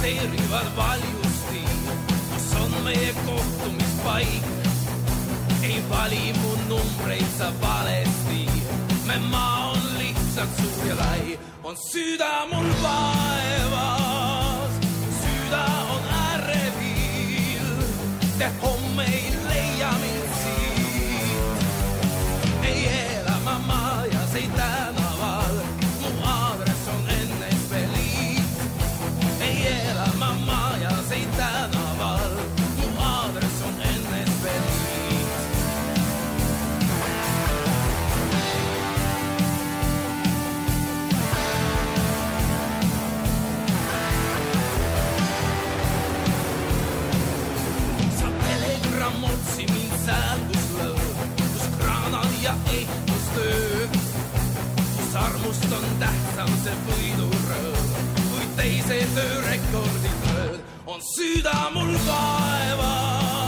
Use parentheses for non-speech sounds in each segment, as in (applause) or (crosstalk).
rattad dikteerivad valjusti, kus on meie kohtumispaik. ei vali mu numbreid sa valesti, me maa on lihtsalt suur ja lai, on süda mul vaevas, süda on ärevil, te homme ei see võidurõõm, kui teise töö rekordid on süda mul vaevas,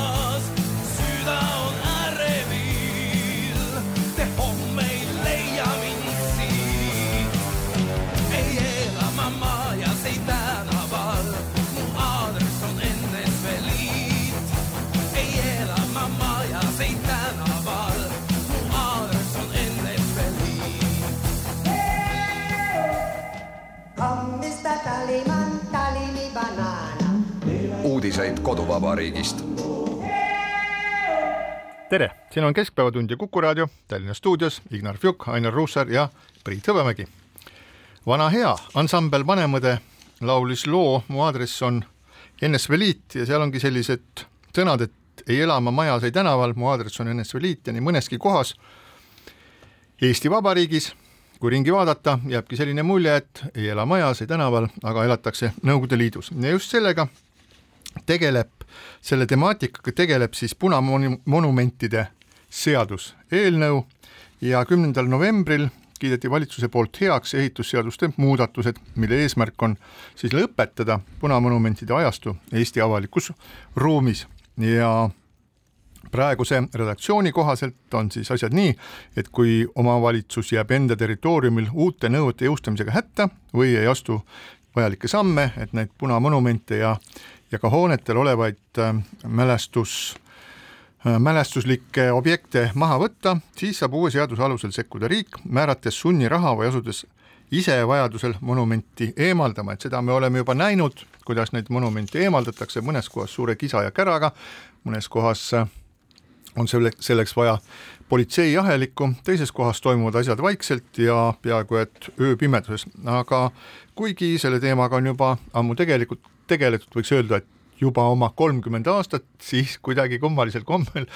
uudiseid koduvabariigist. tere, siin on Keskpäevatund ja Kuku raadio Tallinna stuudios Ignar Fjuk, Ainar Ruussaar ja Priit Hõbemägi. vana hea ansambel Vanemõde laulis loo Mu aadress on NSV Liit ja seal ongi sellised sõnad, et ei ela ma majas, ei tänaval, mu aadress on NSV Liit ja nii mõneski kohas Eesti Vabariigis, kui ringi vaadata, jääbki selline mulje, et ei ela majas, ei tänaval, aga elatakse Nõukogude Liidus ja just sellega tegeleb, selle temaatikaga tegeleb siis punamonumentide seaduseelnõu ja kümnendal novembril kiideti valitsuse poolt heaks ehitusseaduste muudatused, mille eesmärk on siis lõpetada punamonumentide ajastu Eesti avalikus ruumis. Ja praeguse redaktsiooni kohaselt on siis asjad nii, et kui omavalitsus jääb enda territooriumil uute nõuete jõustamisega hätta või ei astu vajalikke samme, et neid punamonumente ja, ja ka hoonetel olevaid äh, mälestus äh, mälestuslikke objekte maha võtta, siis saab uue seaduse alusel sekkuda riik, määrates sunniraha või asudes ise vajadusel monumenti eemaldama, et seda me oleme juba näinud, kuidas neid monumente eemaldatakse, mõnes kohas suure kisa ja käraga, mõnes kohas äh, on selle, selleks vaja politseijahelikku, teises kohas toimuvad asjad vaikselt ja peaaegu et ööpimeduses, aga kuigi selle teemaga on juba ammu tegelikult tegeletud, võiks öelda, et juba oma kolmkümmend aastat, siis kuidagi kummalisel kombel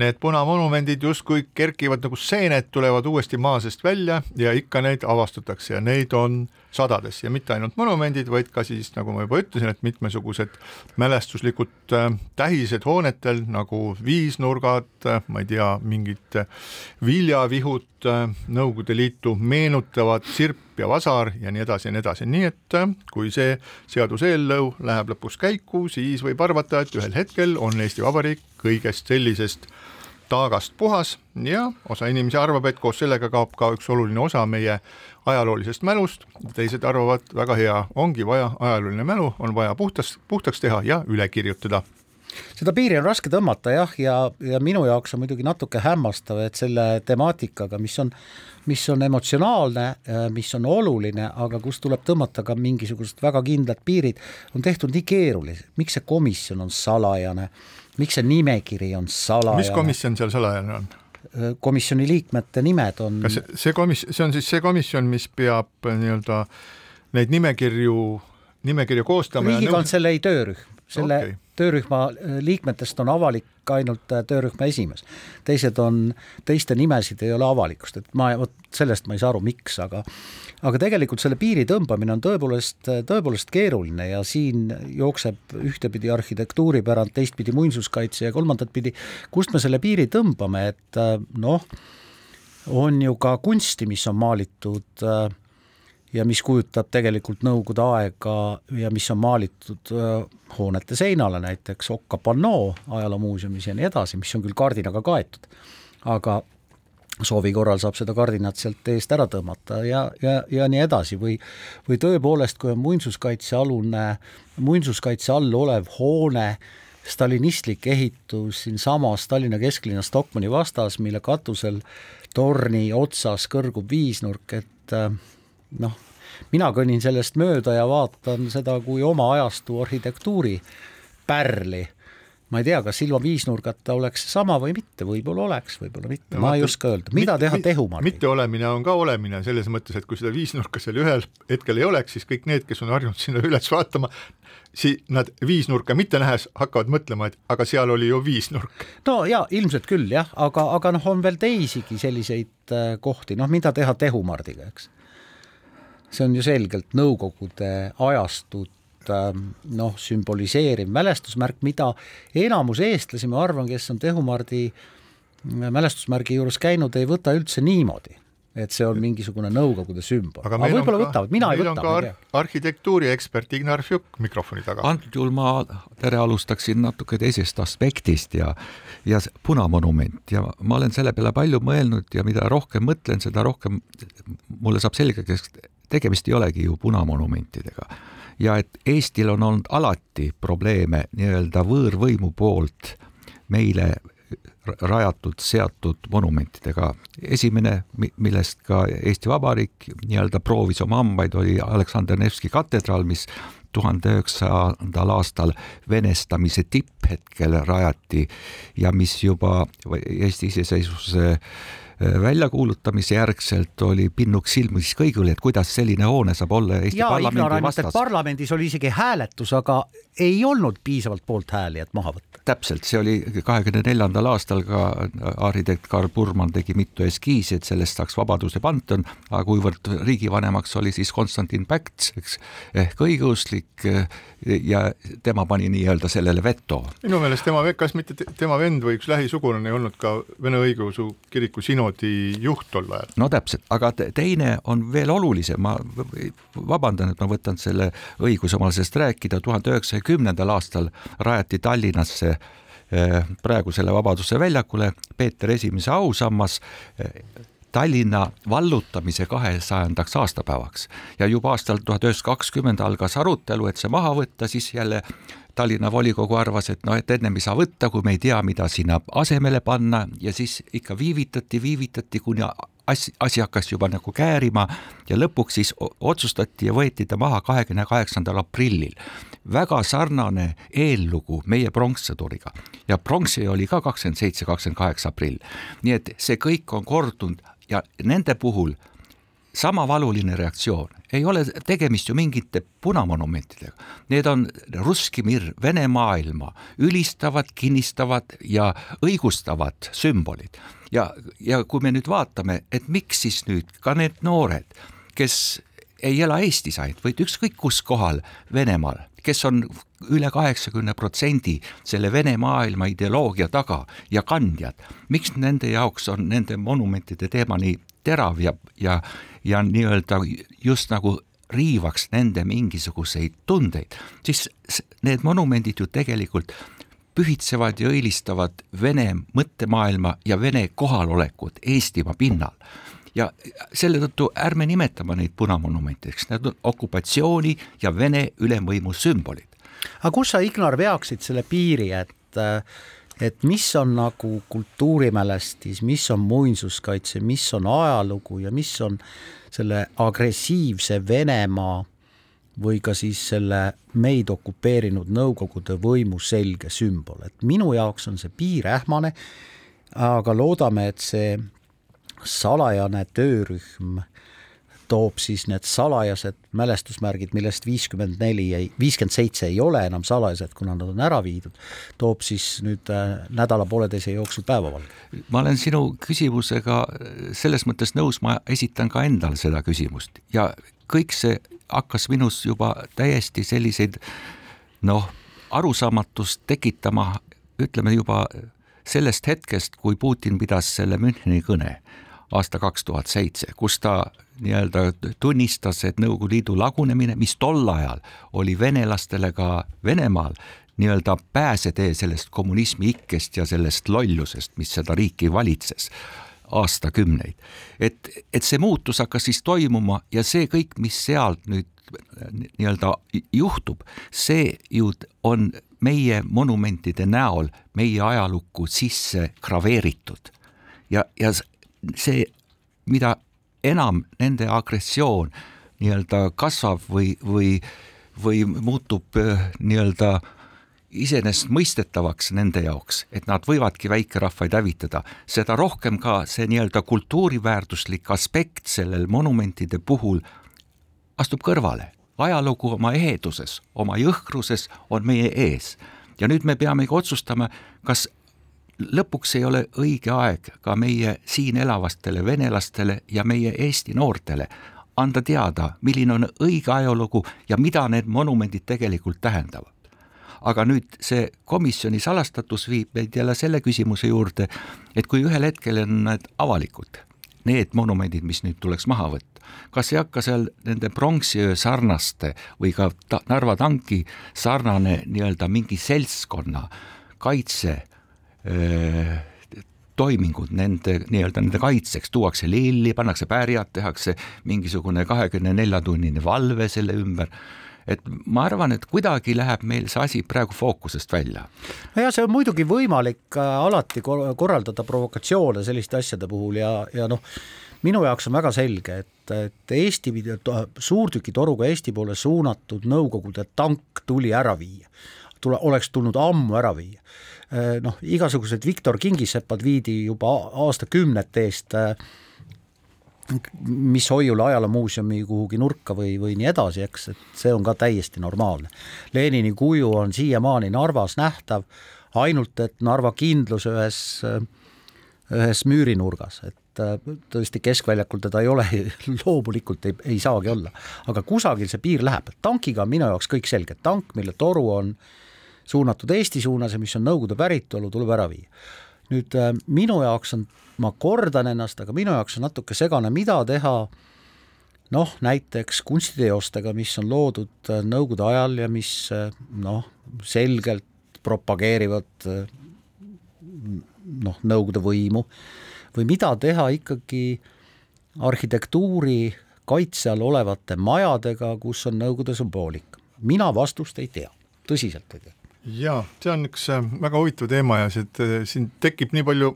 need punamonumendid justkui kerkivad nagu seened, tulevad uuesti maa seest välja ja ikka neid avastatakse ja neid on sadades ja mitte ainult monumendid, vaid ka siis, nagu ma juba ütlesin, et mitmesugused mälestuslikud äh, tähised hoonetel nagu viisnurgad, äh, ma ei tea, mingid äh, viljavihud, Nõukogude Liitu meenutavad sirp ja vasar ja nii edasi ja nii edasi, nii et kui see seaduseelnõu läheb lõpuks käiku, siis võib arvata, et ühel hetkel on Eesti Vabariik kõigest sellisest taagast puhas ja osa inimesi arvab, et koos sellega kaob ka üks oluline osa meie ajaloolisest mälust, teised arvavad, väga hea, ongi vaja ajalooline mälu, on vaja puhtas, puhtaks teha ja üle kirjutada. Seda piiri on raske tõmmata jah, ja, ja minu jaoks on muidugi natuke hämmastav, et selle temaatikaga, mis on, mis on emotsionaalne, mis on oluline, aga kus tuleb tõmmata ka mingisugused väga kindlad piirid, on tehtud nii keeruliseks, miks see komisjon on salajane, miks see nimekiri on salajane? mis komisjon seal salajane on? komisjoni liikmete nimed on kas see, komis-, see on siis see komisjon, mis peab nii-öelda neid nimekirju, nimekirju koostama riigikantselei töörühm, selle okay. töörühma äh, liikmetest on avalik ainult äh, töörühma esimees. teised on, teiste nimesid ei ole avalikust, et ma, vot sellest ma ei saa aru, miks, aga aga tegelikult selle piiri tõmbamine on tõepoolest, tõepoolest keeruline ja siin jookseb ühtepidi arhitektuuripärand, teistpidi muinsuskaitse ja kolmandat pidi, kust me selle piiri tõmbame, et noh, on ju ka kunsti, mis on maalitud ja mis kujutab tegelikult Nõukogude aega ja mis on maalitud hoonete seinale, näiteks Okka pannoo ajaloomuuseumis ja nii edasi, mis on küll kardinaga kaetud, aga soovi korral saab seda kardinat sealt eest ära tõmmata ja, ja, ja nii edasi. Või või tõepoolest, kui on muinsuskaitsealune, muinsuskaitse all olev hoone, stalinistlik ehitus siinsamas Tallinna kesklinna Stockmanni vastas, mille katusel torni otsas kõrgub viisnurk, et äh, noh, mina kõnnin sellest mööda ja vaatan seda kui oma ajastu arhitektuuri pärli ma ei tea, kas ilma viisnurgata oleks seesama või mitte, võib-olla oleks, võib-olla mitte no,, ma ei oska öelda, mida Mit- teha Tehumaal? mitteolemine on ka olemine selles mõttes, et kui seda viisnurka seal ühel hetkel ei oleks, siis kõik need, kes on harjunud (laughs) sinna üles vaatama, si-, nad viisnurka mitte nähes hakkavad mõtlema, et aga seal oli ju viisnurk. no jaa, ilmselt küll jah, aga, aga noh, on veel teisigi selliseid äh, kohti, noh, mida teha Tehumardiga, eks. see on ju selgelt Nõukogude ajastut ähm, noh, sümboliseeriv mälestusmärk, mida enamus eestlasi, ma arvan, kes on Tehumardi äh, mälestusmärgi juures käinud, ei võta üldse niimoodi, et see on mingisugune Nõukogude sümbol. aga, aga meil on võib-olla võtavad, mina ei meil võta, on ma ka ar- arhitektuuriekspert Ignar Fjuk mikrofoni taga. antud juhul ma tere alustaksin natuke teisest aspektist ja ja punamonument ja ma olen selle peale palju mõelnud ja mida rohkem mõtlen, seda rohkem mulle saab selgeks, et tegemist ei olegi ju punamonumentidega. Ja et Eestil on olnud alati probleeme nii-öelda võõrvõimu poolt meile rajatud, seatud monumentidega. esimene, mi- millest ka Eesti Vabariik nii-öelda proovis oma hambaid, oli Aleksander Nevski katedraal, mis tuhande üheksasandal aastal venestamise tipphetkel rajati ja mis juba Eesti iseseisvuse väljakuulutamise järgselt oli pinnuks silmis kõigile, et kuidas selline hoone saab olla Eesti jaa, parlamendi vastas. parlamendis oli isegi hääletus, aga ei olnud piisavalt poolthääli, et maha võtta. täpselt, see oli kahekümne neljandal aastal ka arhitekt Karl Burman tegi mitu eskiisi, et sellest saaks Vabaduse panton, aga kuivõrd riigivanemaks oli siis Konstantin Päts, eks, ehk õigeusklik ja tema pani nii-öelda sellele veto. minu meelest tema, kas mitte te- tema vend või üks lähisugulane ei olnud ka Vene Õigeusu Kiriku sinodi juht tol ajal? no täpselt, aga te- teine on veel olulisem, ma vabandan, et ma võtan selle õiguse omal seest rääkida, tuhande üheksasaja kümnendal aastal rajati Tallinnasse eh, praegusele Vabaduse väljakule Peeter Esimese ausammas eh, Tallinna vallutamise kahesajandaks aastapäevaks ja juba aastal tuhat üheksasada kakskümmend algas arutelu, et see maha võtta, siis jälle Tallinna volikogu arvas, et noh, et ennem ei saa võtta, kui me ei tea, mida sinna asemele panna ja siis ikka viivitati, viivitati, kuni asi, asi hakkas juba nagu käärima ja lõpuks siis otsustati ja võeti ta maha kahekümne kaheksandal aprillil. väga sarnane eellugu meie pronkssõduriga ja pronksi oli ka kakskümmend seitse, kakskümmend kaheksa aprill. nii et see kõik on kordunud ja nende puhul sama valuline reaktsioon, ei ole tegemist ju mingite punamonumentidega, need on russki mir, Vene maailma ülistavad, kinnistavad ja õigustavad sümbolid. ja, ja kui me nüüd vaatame, et miks siis nüüd ka need noored, kes ei ela Eestis ainult, vaid ükskõik kus kohal Venemaal, kes on üle kaheksakümne protsendi selle Vene maailma ideoloogia taga ja kandjad, miks nende jaoks on nende monumentide teema nii terav ja, ja, ja nii-öelda just nagu riivaks nende mingisuguseid tundeid, siis need monumendid ju tegelikult pühitsevad ja õilistavad Vene mõttemaailma ja Vene kohalolekut Eestimaa pinnal ja selle tõttu ärme nimetame neid punamonumentideks, need on okupatsiooni ja Vene ülemvõimu sümbolid. aga kus sa, Ignar, veaksid selle piiri, et et mis on nagu kultuurimälestis, mis on muinsuskaitse, mis on ajalugu ja mis on selle agressiivse Venemaa või ka siis selle meid okupeerinud Nõukogude võimu selge sümbol, et minu jaoks on see piir ähmane, aga loodame, et see salajane töörühm toob siis need salajased mälestusmärgid, millest viiskümmend neli ei, viiskümmend seitse ei ole enam salajased, kuna nad on ära viidud, toob siis nüüd äh, nädala-pooleteise jooksul päevavalge. ma olen sinu küsimusega selles mõttes nõus, ma esitan ka endal seda küsimust ja kõik see hakkas minus juba täiesti selliseid noh, arusaamatust tekitama, ütleme juba sellest hetkest, kui Putin pidas selle Müncheni kõne aasta kaks tuhat seitse, kus ta nii-öelda tunnistas, et Nõukogude Liidu lagunemine, mis tol ajal oli venelastele ka Venemaal nii-öelda pääsetee sellest kommunismi ikkest ja sellest lollusest, mis seda riiki valitses aastakümneid. et, et see muutus hakkas siis toimuma ja see kõik, mis sealt nüüd nii-öelda juhtub, see ju on meie monumentide näol meie ajalukku sisse graveeritud. ja, ja see, mida enam nende agressioon nii-öelda kasvab või, või, või muutub äh, nii-öelda iseenesestmõistetavaks nende jaoks, et nad võivadki väikerahvaid hävitada, seda rohkem ka see nii-öelda kultuuriväärtuslik aspekt sellel monumentide puhul astub kõrvale. ajalugu oma eheduses, oma jõhkruses on meie ees ja nüüd me peamegi otsustama, kas lõpuks ei ole õige aeg ka meie siin elavastele venelastele ja meie Eesti noortele anda teada, milline on õige ajalugu ja mida need monumendid tegelikult tähendavad. aga nüüd see komisjoni salastatus viib meid jälle selle küsimuse juurde, et kui ühel hetkel on need avalikud, need monumendid, mis nüüd tuleks maha võtta, kas ei hakka seal nende pronksiöö sarnaste või ka ta, Narva tanki sarnane nii-öelda mingi seltskonna kaitse toimingud nende nii-öelda nende kaitseks, tuuakse lilli, pannakse pärjad, tehakse mingisugune kahekümne nelja tunnine valve selle ümber et ma arvan, et kuidagi läheb meil see asi praegu fookusest välja. nojah, see on muidugi võimalik alati korraldada provokatsioone selliste asjade puhul ja, ja noh, minu jaoks on väga selge, et, et Eesti, suurtükitoruga Eesti poole suunatud Nõukogude tank tuli ära viia. tule, oleks tulnud ammu ära viia Äh, noh, igasugused Viktor Kingisepad viidi juba aastakümnete eest äh, mis Hoiula ajaloomuuseumi kuhugi nurka või, või nii edasi, eks, et see on ka täiesti normaalne. Lenini kuju on siiamaani Narvas nähtav, ainult et Narva kindlus ühes, ühes müürinurgas, et tõesti keskväljakul teda ei ole, (laughs) loomulikult ei, ei saagi olla. aga kusagil see piir läheb, tankiga on minu jaoks kõik selge, tank, mille toru on äh, suunatud Eesti suunas ja mis on Nõukogude päritolu, tuleb ära viia. nüüd äh, minu jaoks on, ma kordan ennast, aga minu jaoks on natuke segane, mida teha noh, näiteks kunstiteostega, mis on loodud äh, Nõukogude ajal ja mis äh, noh, selgelt propageerivad noh, Nõukogude võimu või mida teha ikkagi arhitektuuri kaitse all olevate majadega, kus on Nõukogude sümboolika. mina vastust ei tea, tõsiselt ei tea jaa, see on üks äh, väga huvitav teema ja siit, äh, siin tekib nii palju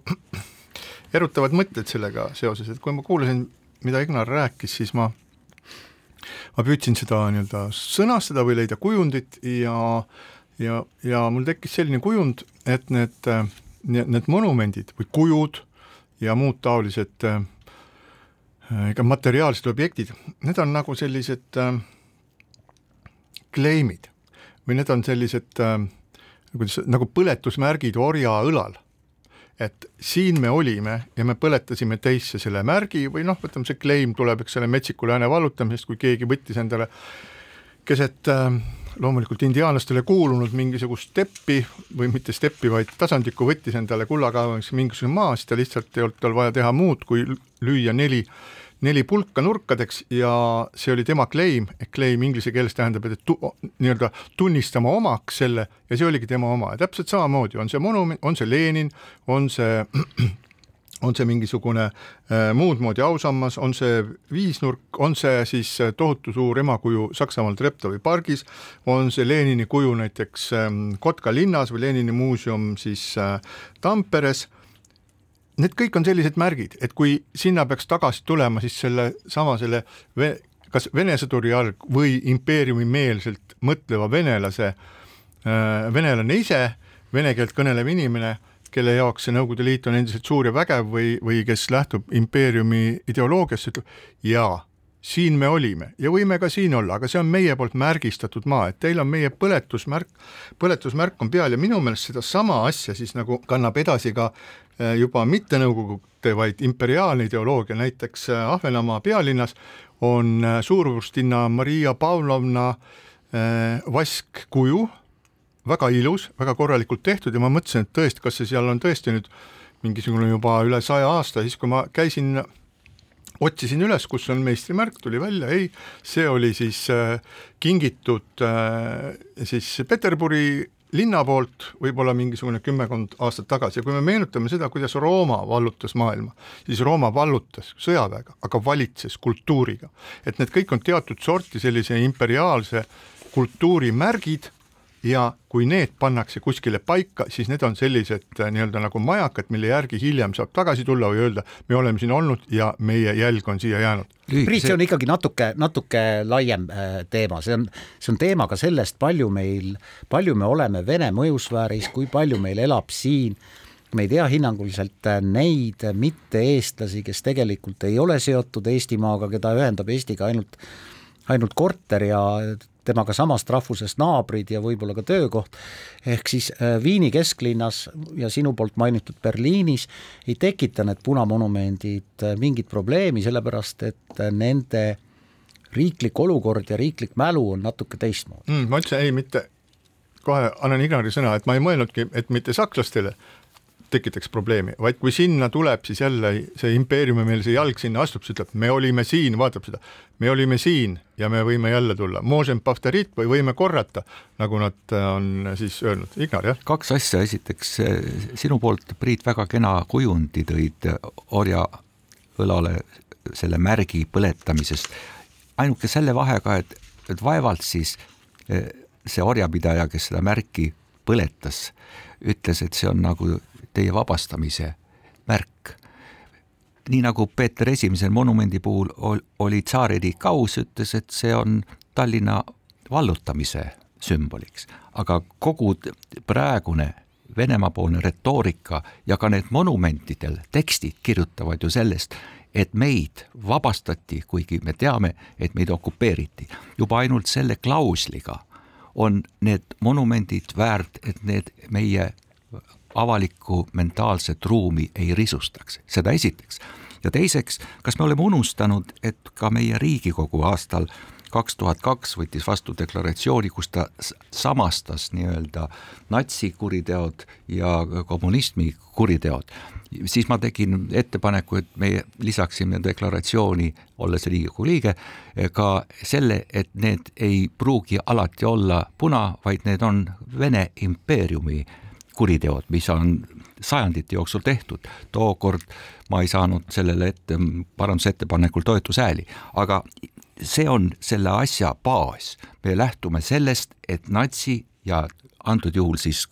(clears throat) erutavad mõtted sellega seoses, et kui ma kuulasin, mida Ignar rääkis, siis ma ma püüdsin seda nii-öelda sõnastada või leida kujundit ja ja, ja mul tekkis selline kujund, et need, äh, need monumendid või kujud ja muud taolised ega materiaalsed objektid, need on nagu sellised äh, kleimid või need on sellised äh, kuidas, nagu põletusmärgid orja õlal. et siin me olime ja me põletasime teisse selle märgi või noh, võtame see claim tuleb, eks ole, metsiku lääne vallutamisest, kui keegi võttis endale keset äh, loomulikult indiaanlastele kuulunud mingisugust steppi või mitte steppi, vaid tasandikku võttis endale kullakaevamiseks mingisuguse maa, siis ta lihtsalt ei olnud tal vaja teha muud, kui lüüa neli neli pulka nurkadeks ja see oli tema claim, ehk claim inglise keeles tähendab, et tu, nii-öelda tunnistama omaks selle ja see oligi tema oma. Ja täpselt samamoodi on see monument, on see Lenin, on see (clears throat) on see mingisugune äh, muud moodi ausammas, on see viisnurk, on see siis tohutu suur emakuju Saksamaal Treptowi pargis, on see Lenini kuju näiteks ähm, Kotka linnas või Lenini muuseum siis äh, Tamperes need kõik on sellised märgid, et kui sinna peaks tagasi tulema, siis selle sama selle kas Vene sõduri jalg või impeeriumimeelselt mõtleva venelase, äh, venelane ise, vene keelt kõnelev inimene, kelle jaoks see Nõukogude Liit on endiselt suur ja vägev või, või kes lähtub impeeriumi ideoloogiast, ütleb jaa, siin me olime ja võime ka siin olla, aga see on meie poolt märgistatud maa, et teil on meie põletusmärk, põletusmärk on peal ja minu meelest sedasama asja siis nagu kannab edasi ka juba mitte Nõukogude, vaid imperiaalne ideoloogia, näiteks eh, Ahvenamaa pealinnas on eh, suurvurstinna Maria Pavlovna vaskkuju, väga ilus, väga korralikult tehtud ja ma mõtlesin, et tõesti, kas see seal on tõesti nüüd mingisugune juba üle saja aasta, siis kui ma käisin otsisin üles, kus on meistrimärk, tuli välja, ei, see oli siis äh, kingitud äh, siis Peterburi linna poolt võib-olla mingisugune kümmekond aastat tagasi ja kui me meenutame seda, kuidas Rooma vallutas maailma, siis Rooma vallutas sõjaväega, aga valitses kultuuriga. et need kõik on teatud sorti sellise imperiaalse kultuuri märgid ja kui need pannakse kuskile paika, siis need on sellised äh, nii-öelda nagu majakad, mille järgi hiljem saab tagasi tulla või öelda, me oleme siin olnud ja meie jälg on siia jäänud. Priit, see on ikkagi natuke, natuke laiem äh, teema, see on, see on teema ka sellest, palju meil, palju me oleme Vene mõjusfääris, kui palju meil elab siin me ei tea hinnanguliselt äh, neid mitte-eestlasi, kes tegelikult ei ole seotud Eestimaaga, keda ühendab Eestiga ainult, ainult korter ja temaga samast rahvusest naabrid ja võib-olla ka töökoht, ehk siis äh, Viini kesklinnas ja sinu poolt mainitud Berliinis ei tekita need punamonumendid äh, mingit probleemi, sellepärast et äh, nende riiklik olukord ja riiklik mälu on natuke teistmoodi mm,. ma ütlesin ei, mitte, kohe annan Ignari sõna, et ma ei mõelnudki, et mitte sakslastele tekitaks probleemi, vaid kui sinna tuleb siis jälle see impeeriumi meil see jalg sinna astub, siis ütleb, me olime siin, vaatab seda, me olime siin ja me võime jälle tulla, või võime korrata, nagu nad äh, on siis öelnud, Ignar, jah? kaks asja, esiteks sinu poolt, Priit, väga kena kujundi tõid orja õlale selle märgi põletamisest, ainuke selle vahega, et, et vaevalt siis see orjapidaja, kes seda märki põletas, ütles, et see on nagu teie vabastamise märk. nii nagu Peeter Esimese monumendi puhul oli tsaaririik aus, ütles, et see on Tallinna vallutamise sümboliks, aga kogu praegune Venemaa-poolne retoorika ja ka need monumentidel tekstid kirjutavad ju sellest, et meid vabastati, kuigi me teame, et meid okupeeriti. juba ainult selle klausliga on need monumendid väärt, et need meie avalikku mentaalset ruumi ei risustaks, seda esiteks. ja teiseks, kas me oleme unustanud, et ka meie Riigikogu aastal kaks tuhat kaks võttis vastu deklaratsiooni, kus ta samastas nii-öelda natsikuriteod ja kommunismi kuriteod. siis ma tegin ettepaneku, et me lisaksime deklaratsiooni, olles Riigikogu liige, ka selle, et need ei pruugi alati olla puna, vaid need on Vene impeeriumi kuriteod, mis on sajandite jooksul tehtud. tookord ma ei saanud sellele ette parandusettepanekul toetushääli, aga see on selle asja baas. me lähtume sellest, et natsi ja antud juhul siis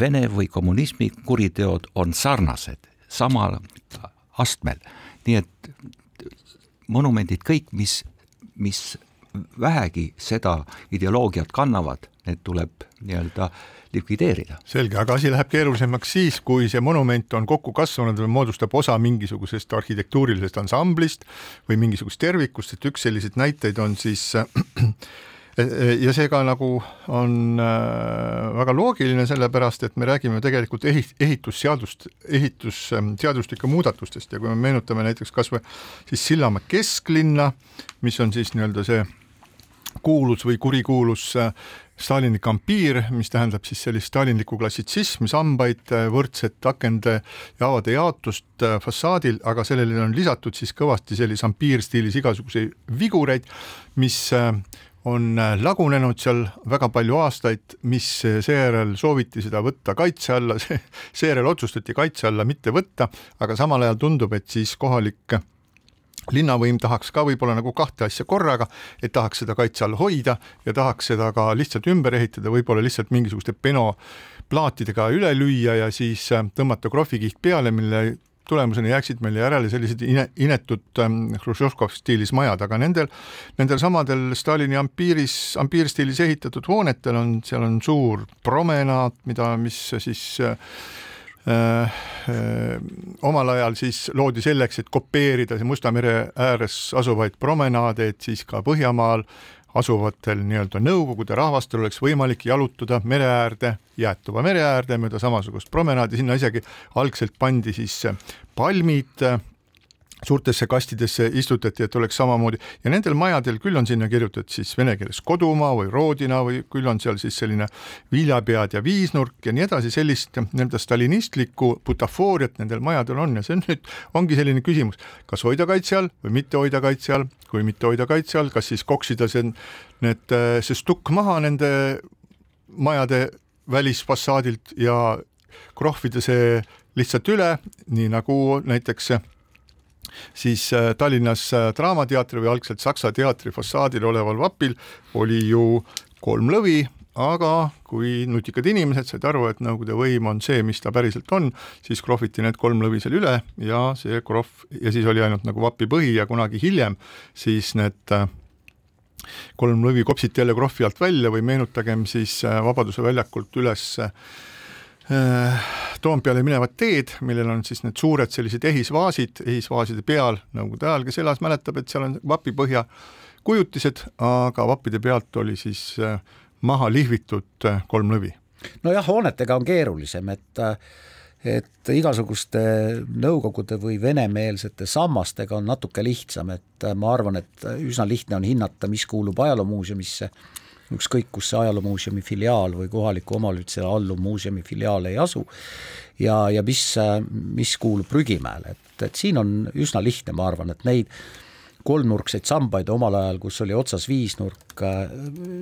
Vene või kommunismi kuriteod on sarnased, samal astmel. nii et monumendid kõik, mis, mis vähegi seda ideoloogiat kannavad, need tuleb nii-öelda likvideerida. selge, aga asi läheb keerulisemaks siis, kui see monument on kokku kasvanud või moodustab osa mingisugusest arhitektuurilisest ansamblist või mingisugust tervikust, et üks selliseid näiteid on siis (clears throat) ja see ka nagu on äh, väga loogiline, sellepärast et me räägime tegelikult ehit-, ehitusseadust, ehitusseadustike muudatustest ja kui me meenutame näiteks kas või siis Sillamäe kesklinna, mis on siis nii-öelda see kuulus või kurikuulus äh, Stalini kampiir, mis tähendab siis sellist stalinlikku klassitsismi, sambaid, võrdset akende ja avade jaotust äh, fassaadil, aga sellele on lisatud siis kõvasti sellise ampiirstiilis igasuguseid vigureid, mis äh, on äh, lagunenud seal väga palju aastaid, mis seejärel sooviti seda võtta kaitse alla, (laughs) seejärel otsustati kaitse alla mitte võtta, aga samal ajal tundub, et siis kohalik linnavõim tahaks ka võib-olla nagu kahte asja korraga, et tahaks seda kaitse all hoida ja tahaks seda ka lihtsalt ümber ehitada, võib-olla lihtsalt mingisuguste penoplaatidega üle lüüa ja siis äh, tõmmata krohvikiht peale, mille tulemusena jääksid meile järele sellised ine, inetud ähm, Hruštšovkov stiilis majad, aga nendel, nendel samadel Stalini ampiiris, ampiirstiilis ehitatud hoonetel on, seal on suur promenaad, mida, mis siis äh, omal ajal siis loodi selleks, et kopeerida see Musta mere ääres asuvaid promenaade, et siis ka Põhjamaal asuvatel nii-öelda Nõukogude rahvastel oleks võimalik jalutada mere äärde, jäätuva mere äärde mööda samasugust promenaadi, sinna isegi algselt pandi siis palmid suurtesse kastidesse istutati, et oleks samamoodi. Ja nendel majadel küll on sinna kirjutatud siis vene keeles kodumaa või Rodina või küll on seal siis selline viljapead ja viisnurk ja nii edasi, sellist nii-öelda stalinistlikku butafooriat nendel majadel on. Ja see on nüüd, ongi selline küsimus, kas hoida kaitse all või mitte hoida kaitse all, kui mitte hoida kaitse all, kas siis koksida see, need, see stukk maha nende majade välisfassaadilt ja krohvida see lihtsalt üle, nii nagu näiteks siis äh, Tallinnas äh, Draamateatri või algselt Saksa teatri fassaadil oleval vapil oli ju kolm lõvi, aga kui nutikad inimesed said aru, et Nõukogude võim on see, mis ta päriselt on, siis krohviti need kolm lõvi seal üle ja see krohv ja siis oli ainult nagu vapi põhi ja kunagi hiljem siis need äh, kolm lõvi kopsiti jälle krohvi alt välja või meenutagem siis Vabaduse väljakult üles Toompeale minevat teed, millel on siis need suured sellised ehisvaasid, ehisvaaside peal, Nõukogude ajal, kes elas, mäletab, et seal on vapipõhja kujutised, aga vappide pealt oli siis äh, maha lihvitud äh, kolm lõvi. nojah, hoonetega on keerulisem, et et igasuguste Nõukogude või venemeelsete sammastega on natuke lihtsam, et ma arvan, et üsna lihtne on hinnata, mis kuulub ajaloomuuseumisse ükskõik, kus see ajaloomuuseumi filiaal või kohaliku omavalitsuse alluv muuseumi filiaal ei asu, ja, ja mis, mis kuulub prügimäele, et, et siin on üsna lihtne, ma arvan, et neid kolmnurkseid sambaid omal ajal, kus oli otsas viisnurk,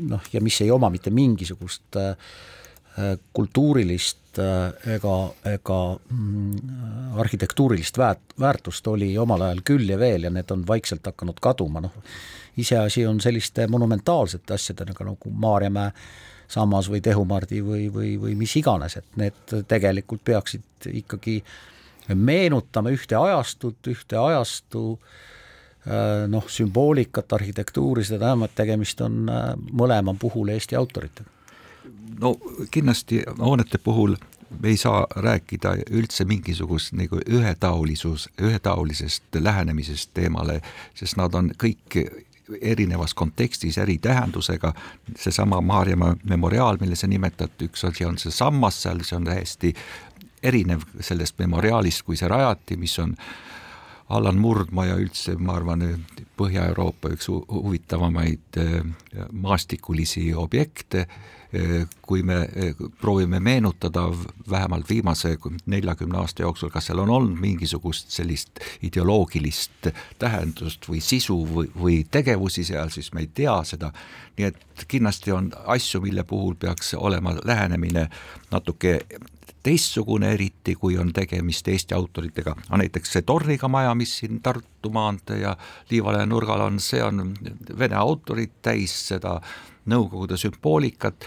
noh, ja mis ei oma mitte mingisugust äh, kultuurilist äh, ega, ega mm, arhitektuurilist väärt, väärtust oli omal ajal küll ja veel ja need on vaikselt hakanud kaduma, noh iseasi on selliste monumentaalsete asjadega nagu Maarjamäe sammas või Tehumardi või, või, või mis iganes, et need tegelikult peaksid ikkagi meenutama ühte ajastut, ühte ajastu äh, noh, sümboolikat, arhitektuuri, seda tähendab, et tegemist on äh, mõlema puhul Eesti autoritega. No kindlasti hoonete puhul me ei saa rääkida üldse mingisugust nagu ühetaolisus, ühetaolisest lähenemisest teemale, sest nad on kõik erinevas kontekstis eri tähendusega, seesama Maarjamaa memoriaal, mille sa nimetad, üks asi on see sammas seal, see on täiesti erinev sellest memoriaalist, kui see rajati, mis on Allan Murdmaa ja üldse ma arvan, Põhja-Euroopa üks huvitavamaid eh, maastikulisi objekte kui me eh, proovime meenutada vähemalt viimase neljakümne aasta jooksul, kas seal on olnud mingisugust sellist ideoloogilist tähendust või sisu või, või tegevusi seal, siis me ei tea seda. nii et kindlasti on asju, mille puhul peaks olema lähenemine natuke teistsugune, eriti kui on tegemist Eesti autoritega, no näiteks see Torniga maja, mis siin Tartu maantee ja Liivalaia nurgal on, see on vene autorid täis seda Nõukogude sümboolikat,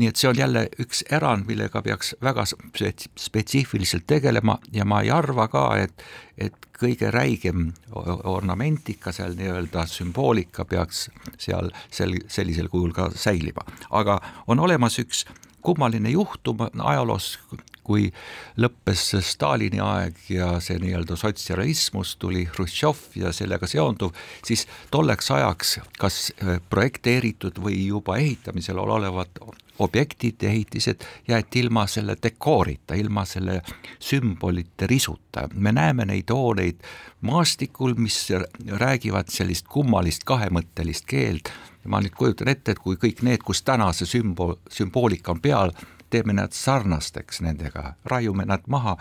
nii et see on jälle üks erand, millega peaks väga spetsiifiliselt tegelema. Ja ma ei arva ka, et, et kõige räigem ornamentika seal nii-öelda sümboolika peaks seal sel, sellisel kujul ka säilima. aga on olemas üks kummaline juhtum ajaloos, kui lõppes Stalini aeg ja see nii-öelda sotsialismus, tuli Hruštšov ja sellega seonduv, siis tolleks ajaks kas äh, projekteeritud või juba ehitamisel olevad objektid, ehitised jäeti ilma selle dekoorita, ilma selle sümbolite risuta. me näeme neid hooneid maastikul, mis räägivad sellist kummalist kahemõttelist keelt. ma nüüd kujutan ette, et kui kõik need, kus täna see sümbol, sümboolika on peal, teeme nad sarnasteks nendega, raiume nad maha,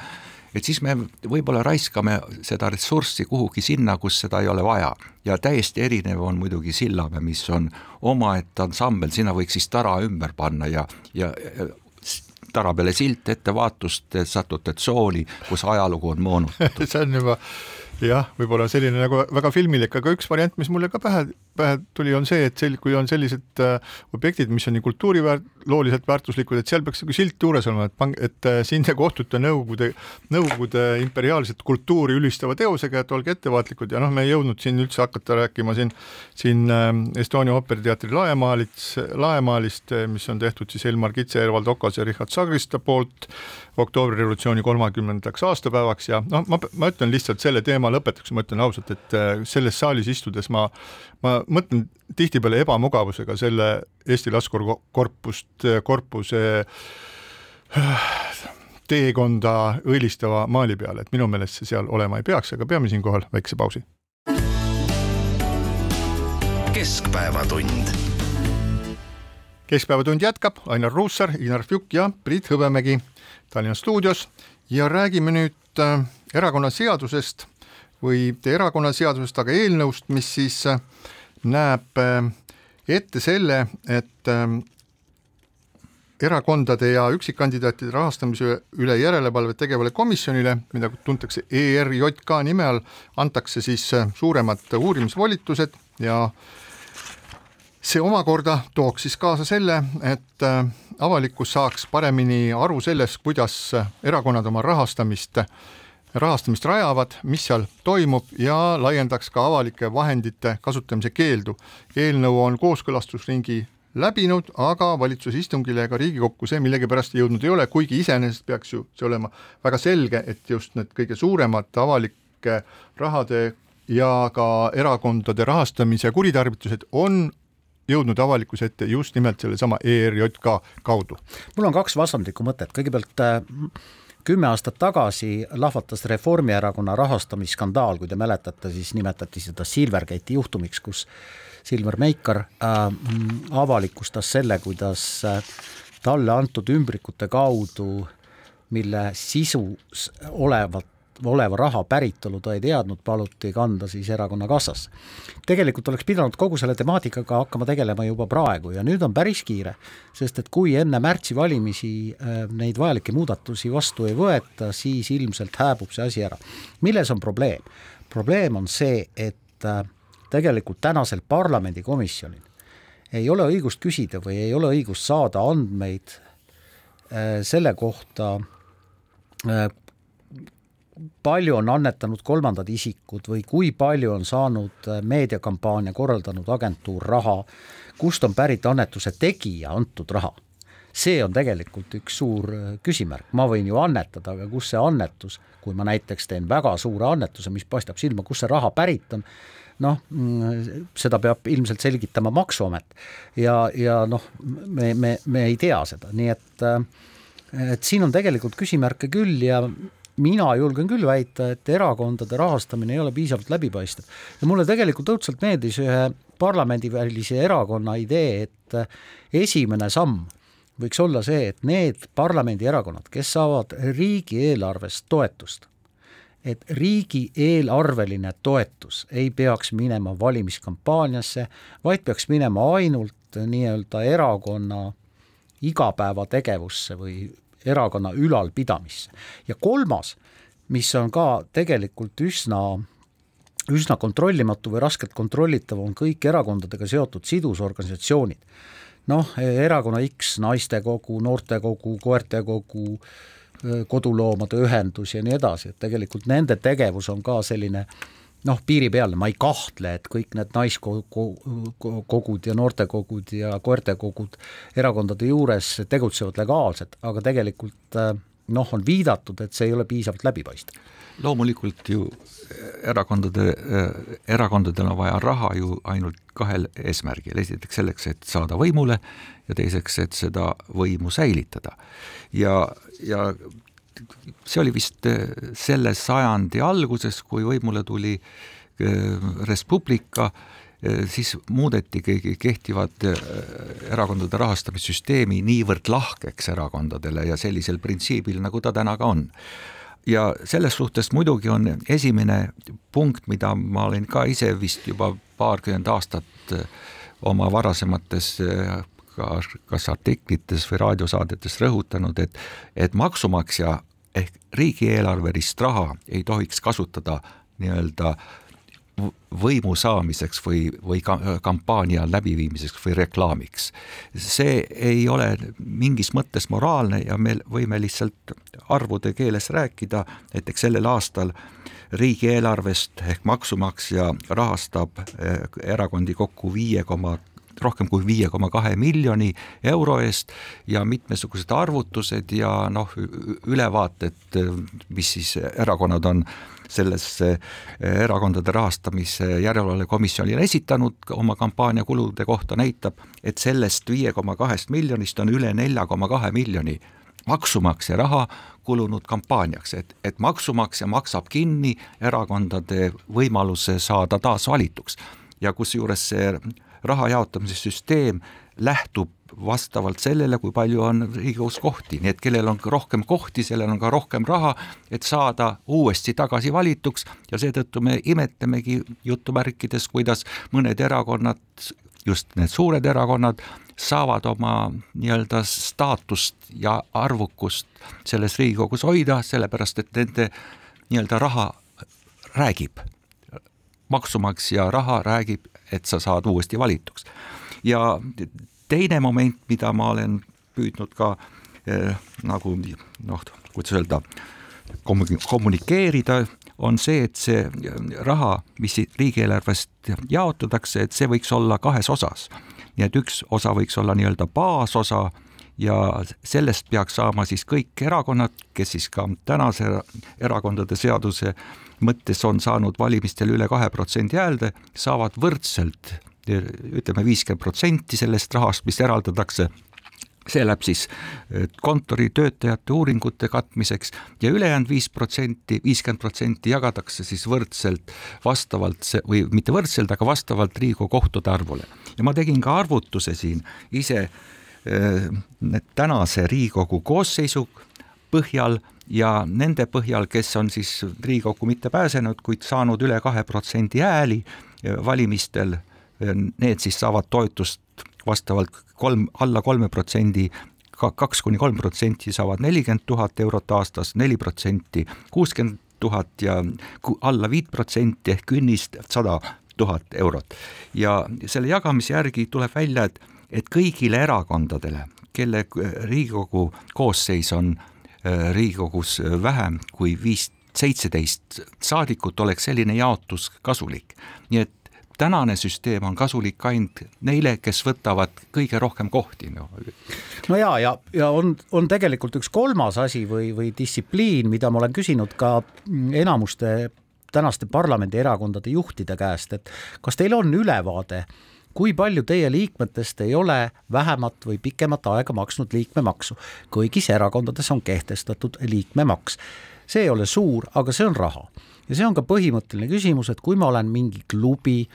et siis me võib-olla raiskame seda ressurssi kuhugi sinna, kus seda ei ole vaja. ja täiesti erinev on muidugi Sillamäe, mis on omaette ansambel, sinna võiks siis tara ümber panna ja, ja tara peale silt ettevaatust, et satute tsooni, kus ajalugu on moonutatud (laughs) see on juba jah, võib-olla selline nagu väga filmilik, aga üks variant, mis mulle ka pähe pähe tuli, on see, et sel-, kui on sellised äh, objektid, mis on nii kultuurilooliselt väärtuslikud, et seal peaks nagu silt juures olema, et pang-, et äh, siin te kohtute Nõukogude, Nõukogude imperiaalset kultuuri ülistava teosega, et olge ettevaatlikud ja noh, me ei jõudnud siin üldse hakata rääkima siin siin äh, Estonia ooperiteatri laemaalits, laemaalist, mis on tehtud siis Elmar Kitse, Ervald Okas ja Richard Sagrista poolt oktoobrirevolutsiooni kolmekümnendaks aastapäevaks ja noh, ma, ma ütlen lihtsalt selle teema lõpetuseks, ma ütlen ausalt, et äh, selles saalis istudes ma ma mõtlen tihtipeale ebamugavusega selle Eesti Laskurkorpust, korpuse äh, teekonda õilistava maali peale, et minu meelest see seal olema ei peaks, aga peame siinkohal väikse pausi. keskpäevatund. Keskpäevatund jätkab, Ainar Ruussaar, Inar Fjuk ja Priit Hõbemägi Tallinna stuudios. Ja räägime nüüd äh, erakonnaseadusest või erakonnaseadusest, aga eelnõust, mis siis äh, näeb äh, ette selle, et äh, erakondade ja üksikkandidaatide rahastamise üle järelevalvet tegevale komisjonile, mida tuntakse ERJK nime all, antakse siis äh, suuremad uurimisvolitused ja see omakorda tooks siis kaasa selle, et äh, avalikkus saaks paremini aru sellest, kuidas erakonnad oma rahastamist, rahastamist rajavad, mis seal toimub ja laiendaks ka avalike vahendite kasutamise keeldu. eelnõu on kooskõlastusringi läbinud, aga valitsuse istungile ega Riigikokku see millegipärast jõudnud ei ole, kuigi iseenesest peaks ju see olema väga selge, et just need kõige suuremad avalike rahade ja ka erakondade rahastamise kuritarvitused on jõudnud avalikkuse ette just nimelt sellesama ERJK kaudu. mul on kaks vastandlikku mõtet, kõigepealt äh, kümme aastat tagasi lahvatas Reformierakonna rahastamisskandaal, kui te mäletate, siis nimetati seda Silvergate'i juhtumiks, kus Silver Meikar äh, avalikustas selle, kuidas äh, talle antud ümbrikute kaudu, mille sisus olevat oleva raha päritolu ta ei teadnud, paluti kanda siis erakonna kassasse. tegelikult oleks pidanud kogu selle temaatikaga hakkama tegelema juba praegu ja nüüd on päris kiire, sest et kui enne märtsi valimisi äh, neid vajalikke muudatusi vastu ei võeta, siis ilmselt hääbub see asi ära. milles on probleem? probleem on see, et äh, tegelikult tänasel parlamendikomisjonil ei ole õigust küsida või ei ole õigust saada andmeid äh, selle kohta palju on annetanud kolmandad isikud või kui palju on saanud äh, meediakampaania korraldanud agentuur raha, kust on pärit annetuse tegija antud raha. see on tegelikult üks suur äh, küsimärk, ma võin ju annetada, aga kus see annetus, kui ma näiteks teen väga suure annetuse, mis paistab silma, kust see raha pärit on, noh, seda peab ilmselt selgitama Maksuamet. Ja, ja noh, me, me, me ei tea seda, nii et äh, et siin on tegelikult küsimärke küll ja mina julgen küll väita, et erakondade rahastamine ei ole piisavalt läbipaistev. ja mulle tegelikult õudselt meeldis ühe parlamendivälise erakonna idee, et esimene samm võiks olla see, et need parlamendierakonnad, kes saavad riigieelarvest toetust, et riigieelarveline toetus ei peaks minema valimiskampaaniasse, vaid peaks minema ainult nii-öelda erakonna igapäevategevusse või erakonna ülalpidamisse. ja kolmas, mis on ka tegelikult üsna üsna kontrollimatu või raskelt kontrollitav on kõik erakondadega seotud sidusorganisatsioonid. noh, erakonna X, naistekogu, noortekogu, koertekogu, koduloomade ühendus ja nii edasi, et tegelikult nende tegevus on ka selline noh, piiripealne, ma ei kahtle, et kõik need naiskogud ja noortekogud ja koertekogud erakondade juures tegutsevad legaalselt, aga tegelikult noh, on viidatud, et see ei ole piisavalt läbipaistev. loomulikult ju erakondade, erakondadel on vaja raha ju ainult kahel eesmärgil, esiteks selleks, et saada võimule ja teiseks, et seda võimu säilitada. ja, ja see oli vist selle sajandi alguses, kui võimule tuli Res Publica, siis muudetigi kehtivat erakondade rahastamissüsteemi niivõrd lahkeks erakondadele ja sellisel printsiibil, nagu ta täna ka on. ja selles suhtes muidugi on esimene punkt, mida ma olen ka ise vist juba paarkümmend aastat oma varasemates ka kas artiklites või raadiosaadetes rõhutanud, et, et maksumaksja ehk riigieelarvelist raha ei tohiks kasutada nii-öelda võimu saamiseks või, või ka, kampaania läbiviimiseks või reklaamiks. see ei ole mingis mõttes moraalne ja me võime lihtsalt arvude keeles rääkida, näiteks sellel aastal riigieelarvest ehk maksumaksja rahastab eh, erakondi kokku viie koma rohkem kui viie koma kahe miljoni euro eest ja mitmesugused arvutused ja noh, ülevaated, mis siis erakonnad on sellesse erakondade rahastamise järelevalve komisjonile esitanud oma kampaania kulude kohta, näitab, et sellest viie koma kahest miljonist on üle nelja koma kahe miljoni maksumaksja raha kulunud kampaaniaks, et, et maksumaksja maksab kinni erakondade võimaluse saada taas valituks ja kusjuures see raha jaotamise süsteem lähtub vastavalt sellele, kui palju on Riigikogus kohti, nii et kellel on rohkem kohti, sellel on ka rohkem raha, et saada uuesti tagasi valituks. Ja seetõttu me imetlemegi jutumärkides, kuidas mõned erakonnad, just need suured erakonnad, saavad oma nii-öelda staatust ja arvukust selles Riigikogus hoida, sellepärast et nende nii-öelda raha räägib. Maksumaksja raha räägib, et sa saad uuesti valituks. ja teine moment, mida ma olen püüdnud ka eh, nagu noh, kuidas öelda, kommunikeerida, on see, et see raha, mis riigieelarvest jaotatakse, et see võiks olla kahes osas. nii et üks osa võiks olla nii-öelda baasosa ja sellest peaks saama siis kõik erakonnad, kes siis ka tänase erakondade seaduse mõttes on saanud valimistel üle kahe protsendi häälde, saavad võrdselt ütleme viiskümmend protsenti sellest rahast, mis eraldatakse see läheb siis kontoritöötajate uuringute katmiseks ja ülejäänud viis protsenti, viiskümmend protsenti jagatakse siis võrdselt vastavalt või mitte võrdselt, aga vastavalt Riigikogu kohtade arvule. ja ma tegin ka arvutuse siin ise tänase Riigikogu koosseisu põhjal ja nende põhjal, kes on siis Riigikokku mitte pääsenud, kuid saanud üle kahe protsendi hääli valimistel, need siis saavad toetust vastavalt kolm, alla kolme protsendi kaks kuni kolm protsenti saavad nelikümmend tuhat eurot aastas, neli protsenti kuuskümmend tuhat ja alla viit protsenti ehk künnist sada tuhat eurot. ja selle jagamise järgi tuleb välja, et, et kõigile erakondadele, kelle Riigikogu koosseis on Äh, Riigikogus äh, vähem kui viis, seitseteist saadikut, oleks selline jaotus kasulik. nii et tänane süsteem on kasulik ainult neile, kes võtavad kõige rohkem kohti no.. no ja, ja, ja on, on tegelikult üks kolmas asi või, või distsipliin, mida ma olen küsinud ka enamuste tänaste parlamendierakondade juhtide käest, et kas teil on ülevaade kui palju teie liikmetest ei ole vähemat või pikemat aega maksnud liikmemaksu. kõigis erakondades on kehtestatud liikmemaks. see ei ole suur, aga see on raha ja see on ka põhimõtteline küsimus, et kui ma olen mingi klubi,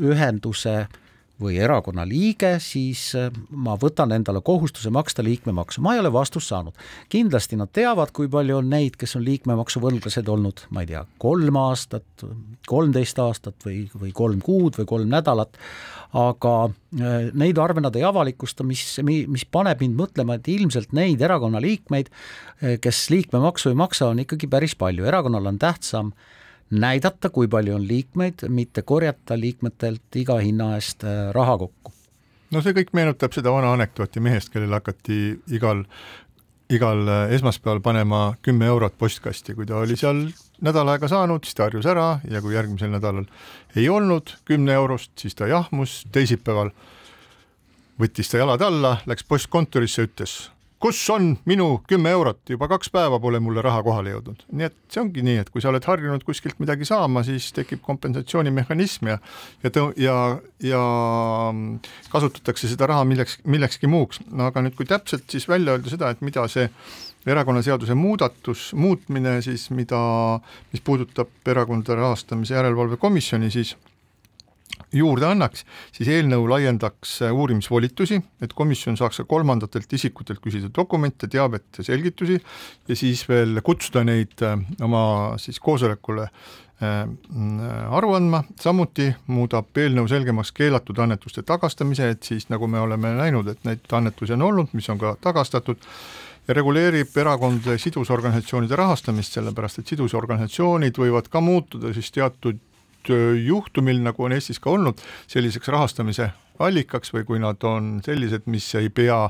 ühenduse või erakonna liige, siis äh, ma võtan endale kohustuse maksta liikmemaksu, ma ei ole vastust saanud. kindlasti nad teavad, kui palju on neid, kes on liikmemaksu võlglased olnud, ma ei tea, kolm aastat, kolmteist aastat või, või kolm kuud või kolm nädalat, aga äh, neid arve nad ei avalikusta, mis, mis paneb mind mõtlema, et ilmselt neid erakonna liikmeid, äh, kes liikmemaksu ei maksa, on ikkagi päris palju, erakonnal on tähtsam näidata, kui palju on liikmeid, mitte korjata liikmetelt iga hinna eest äh, raha kokku. no see kõik meenutab seda vana anekdooti mehest, kellel hakati igal, igal äh, esmaspäeval panema kümme eurot postkasti, kui ta oli seal nädal aega saanud, siis ta harjus ära ja kui järgmisel nädalal ei olnud kümne eurost, siis ta jahmus, teisipäeval võttis ta jalad alla, läks postkontorisse, ütles kus on minu kümme eurot, juba kaks päeva pole mulle raha kohale jõudnud. nii et see ongi nii, et kui sa oled harjunud kuskilt midagi saama, siis tekib kompensatsioonimehhanism ja ja tõ-, ja, ja kasutatakse seda raha milleks, millekski muuks. no aga nüüd, kui täpselt siis välja öelda seda, et mida see erakonnaseaduse muudatus, muutmine siis, mida, mis puudutab Erakondade Rahastamise Järelevalve Komisjoni, siis juurde annaks, siis eelnõu laiendaks uurimisvolitusi, et komisjon saaks ka kolmandatelt isikutelt küsida dokumente, teavet ja selgitusi ja siis veel kutsuda neid äh, oma siis koosolekule äh, aru andma, samuti muudab eelnõu selgemaks keelatud annetuste tagastamise, et siis nagu me oleme näinud, et neid annetusi on olnud, mis on ka tagastatud, ja reguleerib erakondade sidusorganisatsioonide rahastamist, sellepärast et sidusorganisatsioonid võivad ka muutuda siis teatud juhtumil, nagu on Eestis ka olnud, selliseks rahastamise allikaks või kui nad on sellised, mis ei pea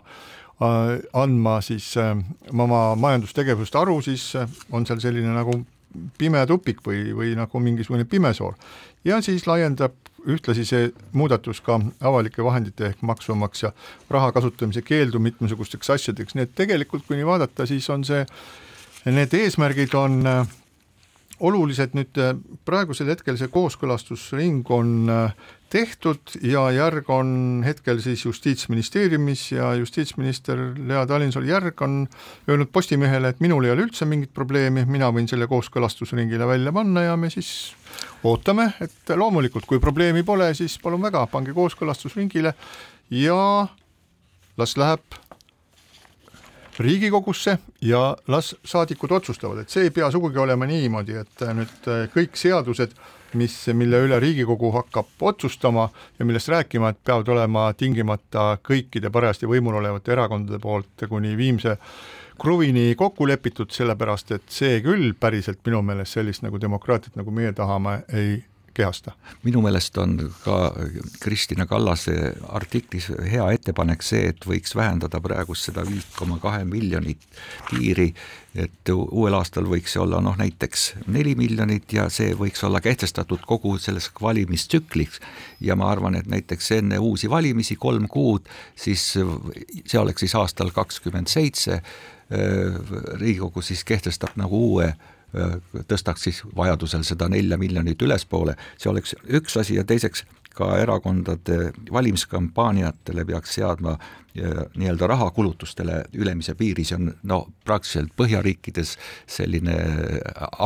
andma siis oma majandustegevust aru, siis on seal selline nagu pime tupik või, või nagu mingisugune pimesoor. ja siis laiendab ühtlasi see muudatus ka avalike vahendite ehk maksumaksja raha kasutamise keeldu mitmesugusteks asjadeks, nii et tegelikult kui nii vaadata, siis on see, need eesmärgid on olulised, nüüd äh, praegusel hetkel see kooskõlastusring on äh, tehtud ja järg on hetkel siis Justiitsministeeriumis ja justiitsminister Lea Talinsalu järg on öelnud Postimehele, et minul ei ole üldse mingit probleemi, mina võin selle kooskõlastusringile välja panna ja me siis ootame, et loomulikult, kui probleemi pole, siis palun väga, pange kooskõlastusringile ja las läheb Riigikogusse ja las saadikud otsustavad, et see ei pea sugugi olema niimoodi, et nüüd kõik seadused mis, mille üle Riigikogu hakkab otsustama ja millest rääkima, et peavad olema tingimata kõikide parajasti võimul olevate erakondade poolt kuni viimse kruvini kokku lepitud, sellepärast et see küll päriselt minu meelest sellist nagu demokraatiat, nagu meie tahame, ei kehasta. minu meelest on ka Kristina Kallase artiklis hea ettepanek see, et võiks vähendada praegust seda viit koma kahe miljonit piiri, et uuel aastal võiks see olla noh, näiteks neli miljonit ja see võiks olla kehtestatud kogu selles valimistsükliks ja ma arvan, et näiteks enne uusi valimisi kolm kuud, siis see oleks siis aastal kakskümmend seitse, Riigikogu siis kehtestab nagu uue tõstaks siis vajadusel seda nelja miljonit ülespoole, see oleks üks asi ja teiseks ka erakondade valimiskampaaniatele peaks seadma nii-öelda rahakulutustele ülemise piiri, see on no praktiliselt Põhjariikides selline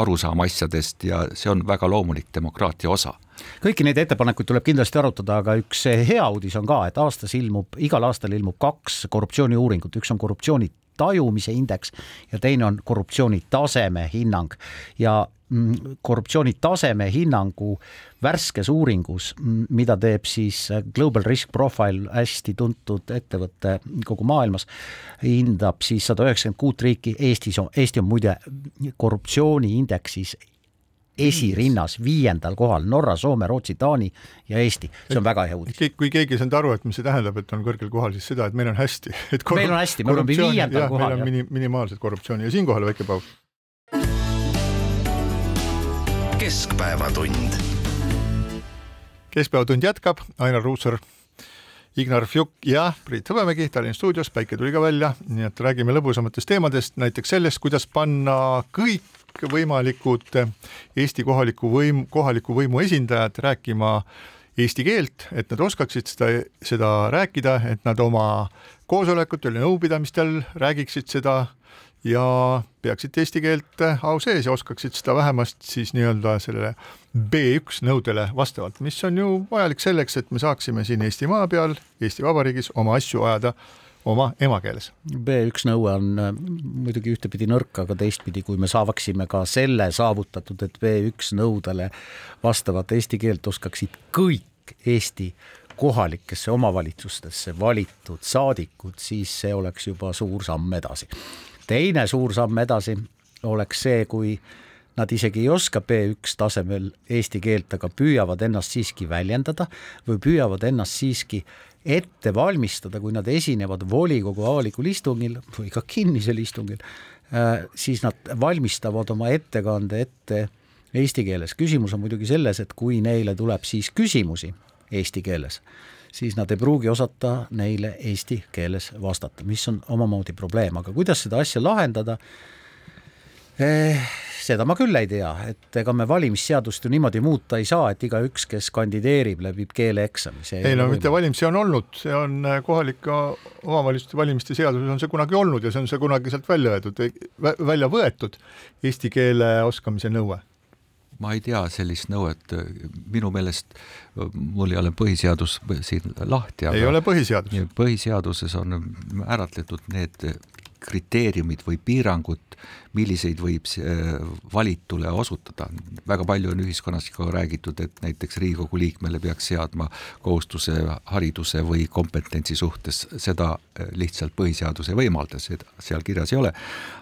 arusaam asjadest ja see on väga loomulik demokraatia osa. Kõiki neid ettepanekuid tuleb kindlasti arutada, aga üks hea uudis on ka, et aastas ilmub, igal aastal ilmub kaks korruptsiooniuuringut, üks on korruptsiooni tajumise indeks ja teine on korruptsiooni taseme hinnang. Ja mm, korruptsiooni taseme hinnangu värskes uuringus, mm, mida teeb siis Global Risk Profile, hästi tuntud ettevõte kogu maailmas, hindab siis sada üheksakümmend kuut riiki, Eestis on, Eesti on muide korruptsiooniindeksis esirinnas, viiendal kohal Norra, Soome, Rootsi, Taani ja Eesti, see on väga hea uudis. kui keegi ei saanud aru, et mis see tähendab, et on kõrgel kohal, siis seda, et meil on hästi. (laughs) meil on hästi, me oleme viiendal jah, kohal. meil on mini, minimaalset korruptsiooni ja siinkohal väike paus. keskpäevatund. keskpäevatund jätkab, Ainar Ruussaar Ignar Fjuk ja Priit Hõbemägi Tallinna stuudios, päike tuli ka välja, nii et räägime lõbusamatest teemadest, näiteks sellest, kuidas panna kõik kõikvõimalikud Eesti kohaliku võim, kohaliku võimu esindajad rääkima eesti keelt, et nad oskaksid seda, seda rääkida, et nad oma koosolekutel ja nõupidamistel räägiksid seda ja peaksid eesti keelt au sees ja oskaksid seda vähemasti siis nii-öelda sellele B1 nõudele vastavalt, mis on ju vajalik selleks, et me saaksime siin Eestimaa peal, Eesti Vabariigis oma asju ajada oma emakeeles. B1 nõue on äh, muidugi ühtepidi nõrk, aga teistpidi, kui me saavaksime ka selle saavutatud, et B1 nõudele vastavat eesti keelt oskaksid kõik Eesti kohalikesse omavalitsustesse valitud saadikud, siis see oleks juba suur samm edasi. teine suur samm edasi oleks see, kui nad isegi ei oska B1 tasemel eesti keelt, aga püüavad ennast siiski väljendada või püüavad ennast siiski ette valmistada, kui nad esinevad volikogu avalikul istungil või ka kinnisel istungil, äh, siis nad valmistavad oma ettekande ette eesti keeles. küsimus on muidugi selles, et kui neile tuleb siis küsimusi eesti keeles, siis nad ei pruugi osata neile eesti keeles vastata, mis on omamoodi probleem, aga kuidas seda asja lahendada seda ma küll ei tea, et ega me valimisseadust ju niimoodi muuta ei saa, et igaüks, kes kandideerib, läbib keeleeksami. ei no mitte valimisi on olnud, see on äh, kohalike omavalitsuste valimiste seaduses on see kunagi olnud ja see on see kunagi sealt välja öeldud, välja võetud eesti keele oskamise nõue ma ei tea sellist nõuet, minu meelest mul ei ole põhiseadus siin lahti. ei ole põhiseadus. põhiseaduses on määratletud need kriteeriumid või piirangud, milliseid võib valitule osutada. väga palju on ühiskonnas ka räägitud, et näiteks Riigikogu liikmele peaks seadma kohustuse hariduse või kompetentsi suhtes, seda lihtsalt põhiseadus ei võimalda, seda seal kirjas ei ole.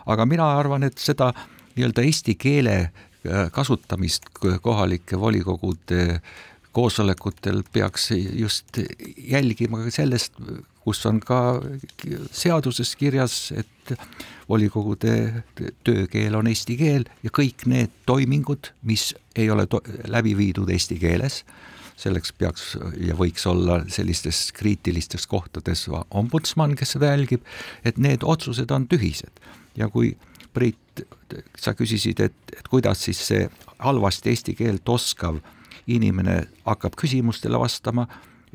aga mina arvan, et seda nii-öelda eesti keele kasutamist kohalike volikogude koosolekutel peaks just jälgima sellest, kus on ka seaduses kirjas, et volikogude töökeel on eesti keel ja kõik need toimingud, mis ei ole läbi viidud eesti keeles, selleks peaks ja võiks olla sellistes kriitilistes kohtades ombudsman, kes seda jälgib, et need otsused on tühised. Ja kui Priit, sa küsisid, et, et kuidas siis see halvasti eesti keelt oskav inimene hakkab küsimustele vastama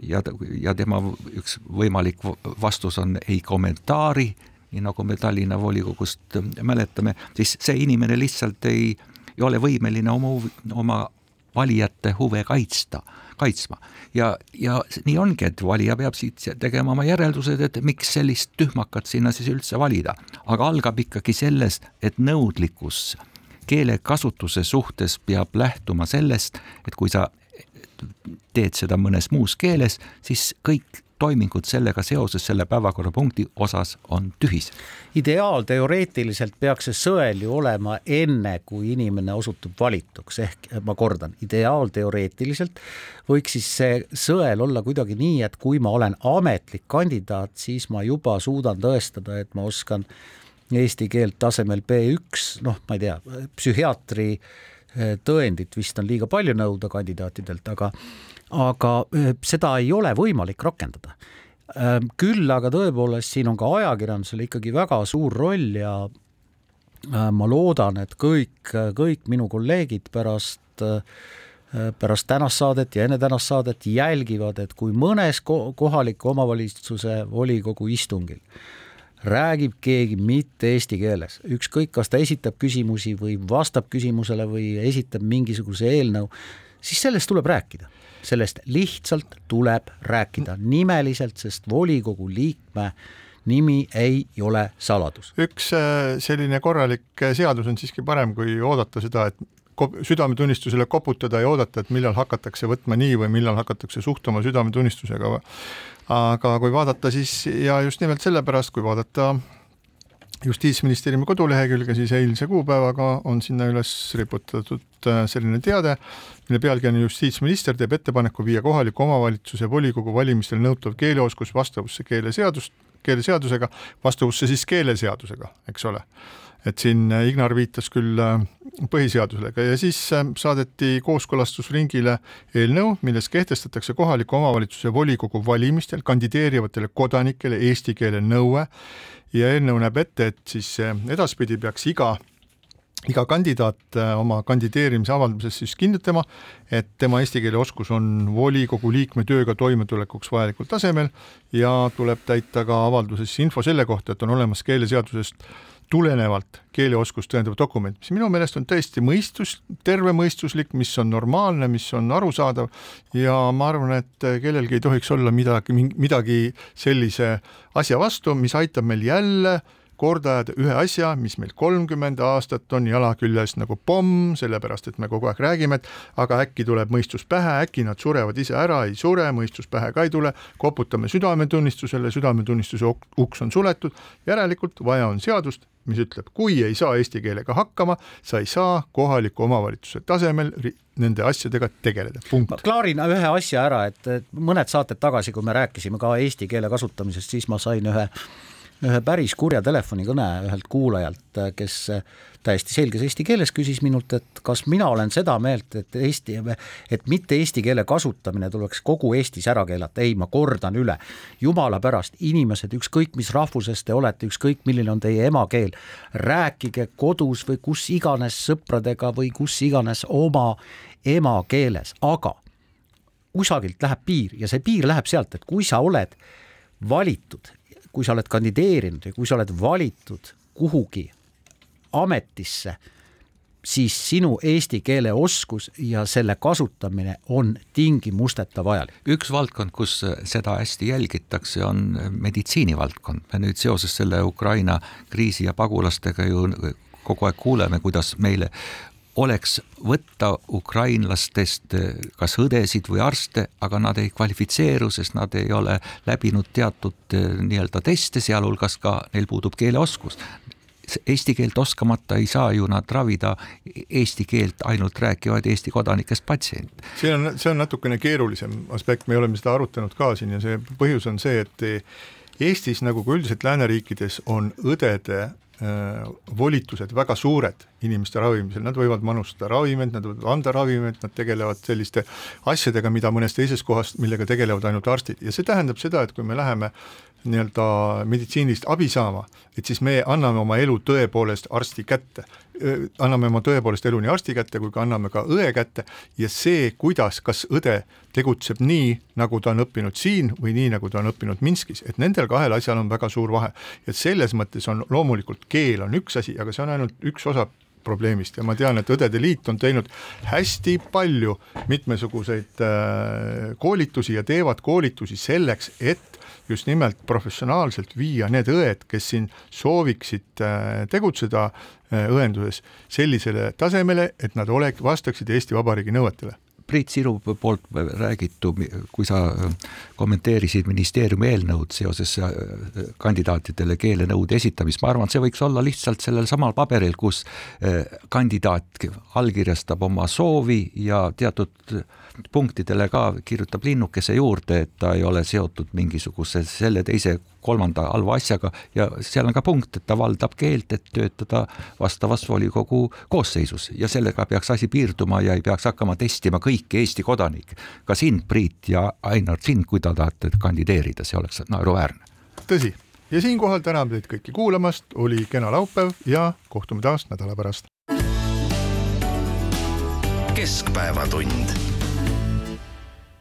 ja, ja tema üks võimalik vastus on ei kommentaari, nii nagu me Tallinna volikogust mäletame, siis see inimene lihtsalt ei, ei ole võimeline oma, oma valijate huve kaitsta, kaitsma. ja, ja nii ongi, et valija peab siit tegema oma järeldused, et miks sellist tühmakat sinna siis üldse valida. aga algab ikkagi sellest, et nõudlikkus keelekasutuse suhtes peab lähtuma sellest, et kui sa teed seda mõnes muus keeles, siis kõik toimingud sellega seoses selle päevakorrapunkti osas on tühised. ideaalteoreetiliselt peaks see sõel ju olema enne, kui inimene osutub valituks, ehk ma kordan, ideaalteoreetiliselt võiks siis see sõel olla kuidagi nii, et kui ma olen ametlik kandidaat, siis ma juba suudan tõestada, et ma oskan eesti keelt tasemel B1, noh, ma ei tea, psühhiaatri eh, tõendit vist on liiga palju nõuda kandidaatidelt, aga aga eh, seda ei ole võimalik rakendada. Ehm, küll aga tõepoolest siin on ka ajakirjandusel ikkagi väga suur roll ja eh, ma loodan, et kõik, kõik minu kolleegid pärast pärast tänast saadet ja enne tänast saadet jälgivad, et kui mõnes kohaliku omavalitsuse volikogu istungil räägib keegi mitte eesti keeles, ükskõik, kas ta esitab küsimusi või vastab küsimusele või esitab mingisuguse eelnõu, siis sellest tuleb rääkida. sellest lihtsalt tuleb rääkida nimeliselt, sest volikogu liikme nimi ei ole saladus. üks äh, selline korralik äh, seadus on siiski parem, kui oodata seda, et südametunnistusele koputada ja oodata, et millal hakatakse võtma nii või millal hakatakse suhtuma südametunnistusega aga kui vaadata siis ja just nimelt sellepärast, kui vaadata justiitsministeeriumi kodulehekülge, siis eilse kuupäevaga on sinna üles riputatud äh, selline teade, mille pealkiri on justiitsminister teeb ettepaneku viia kohaliku omavalitsuse volikogu valimistel nõutav keeleoskus vastavusse keeleseadust, keeleseadusega, vastavusse siis keeleseadusega, eks ole. Et siin äh, Ignar viitas küll äh, põhiseadusele. Ja siis äh, saadeti kooskõlastusringile eelnõu, milles kehtestatakse kohaliku omavalitsuse volikogu valimistel kandideerivatele kodanikele eesti keele nõue. Ja eelnõu näeb ette, et siis edaspidi peaks iga iga kandidaat oma kandideerimise avalduses siis kinnitama, et tema eesti keele oskus on volikogu liikme tööga toimetulekuks vajalikul tasemel ja tuleb täita ka avalduses info selle kohta, et on olemas keeleseadusest tulenevalt keeleoskust tõendav dokument, mis minu meelest on tõesti mõistus, tervemõistuslik, mis on normaalne, mis on arusaadav ja ma arvan, et kellelgi ei tohiks olla midagi, midagi sellise asja vastu, mis aitab meil jälle korda ajada ühe asja, mis meil kolmkümmend aastat on jala küljes nagu pomm, sellepärast et me kogu aeg räägime, et aga äkki tuleb mõistus pähe, äkki nad surevad ise ära, ei sure, mõistus pähe ka ei tule, koputame südametunnistusele, südametunnistuse uks on suletud, järelikult vaja on seadust, mis ütleb, kui ei saa eesti keelega hakkama, sa ei saa kohaliku omavalitsuse tasemel nende asjadega tegeleda, punkt. klaarin ühe asja ära, et mõned saated tagasi, kui me rääkisime ka eesti keele kasutamisest, siis ma sain ühe ühe päris kurja telefonikõne ühelt kuulajalt, kes täiesti selges eesti keeles küsis minult, et kas mina olen seda meelt, et eesti, et mitte eesti keele kasutamine tuleks kogu Eestis ära keelata, ei, ma kordan üle. jumala pärast, inimesed, ükskõik mis rahvusest te olete, ükskõik milline on teie emakeel, rääkige kodus või kus iganes sõpradega või kus iganes oma emakeeles, aga kusagilt läheb piir ja see piir läheb sealt, et kui sa oled valitud kui sa oled kandideerinud ja kui sa oled valitud kuhugi ametisse, siis sinu eesti keele oskus ja selle kasutamine on tingimusteta vajalik. üks valdkond, kus seda hästi jälgitakse, on meditsiinivaldkond. me nüüd seoses selle Ukraina kriisi ja pagulastega ju kogu aeg kuuleme, kuidas meile oleks võtta ukrainlastest eh, kas õdesid või arste, aga nad ei kvalifitseeru, sest nad ei ole läbinud teatud eh, nii-öelda teste, sealhulgas ka neil puudub keeleoskus. eesti keelt oskamata ei saa ju nad ravida eesti keelt ainult rääkivaid Eesti kodanikest patsiente. see on, see on natukene keerulisem aspekt, me oleme seda arutanud ka siin ja see põhjus on see, et Eestis nagu ka üldiselt lääneriikides on õdede volitused väga suured inimeste ravimisel, nad võivad manustada ravimeid, nad võivad anda ravimeid, nad tegelevad selliste asjadega, mida mõnes teises kohas, millega tegelevad ainult arstid. Ja see tähendab seda, et kui me läheme nii-öelda meditsiinilist abi saama, et siis me anname oma elu tõepoolest arsti kätte. anname oma tõepoolest elu nii arsti kätte kui ka anname ka õe kätte ja see, kuidas, kas õde tegutseb nii, nagu ta on õppinud siin või nii, nagu ta on õppinud Minskis, et nendel kahel asjal on väga suur vahe. et selles mõttes on loomulikult keel on üks asi, aga see on ainult üks osa probleemist ja ma tean, et Õdede Liit on teinud hästi palju mitmesuguseid äh, koolitusi ja teevad koolitusi selleks, et just nimelt professionaalselt viia need õed, kes siin sooviksid äh, tegutseda äh, õenduses sellisele tasemele, et nad ole-, vastaksid Eesti Vabariigi nõuetele. Priit, sinu poolt räägitu, kui sa kommenteerisid ministeeriumi eelnõud seoses äh, kandidaatidele keelenõude esitamist, ma arvan, et see võiks olla lihtsalt sellel samal paberil, kus kandidaat allkirjastab oma soovi ja teatud punktidele ka kirjutab linnukese juurde, et ta ei ole seotud mingisuguse selle, teise, kolmanda halva asjaga ja seal on ka punkt, et ta valdab keelt, et töötada vastavas volikogu koosseisus ja sellega peaks asi piirduma ja ei peaks hakkama testima kõiki Eesti kodanikke. ka sind, Priit ja Ainar, sind, kui te tahate kandideerida, see oleks naeruväärne. tõsi, ja siinkohal täname teid kõiki kuulamast, oli kena laupäev ja kohtume taas nädala pärast. keskpäevatund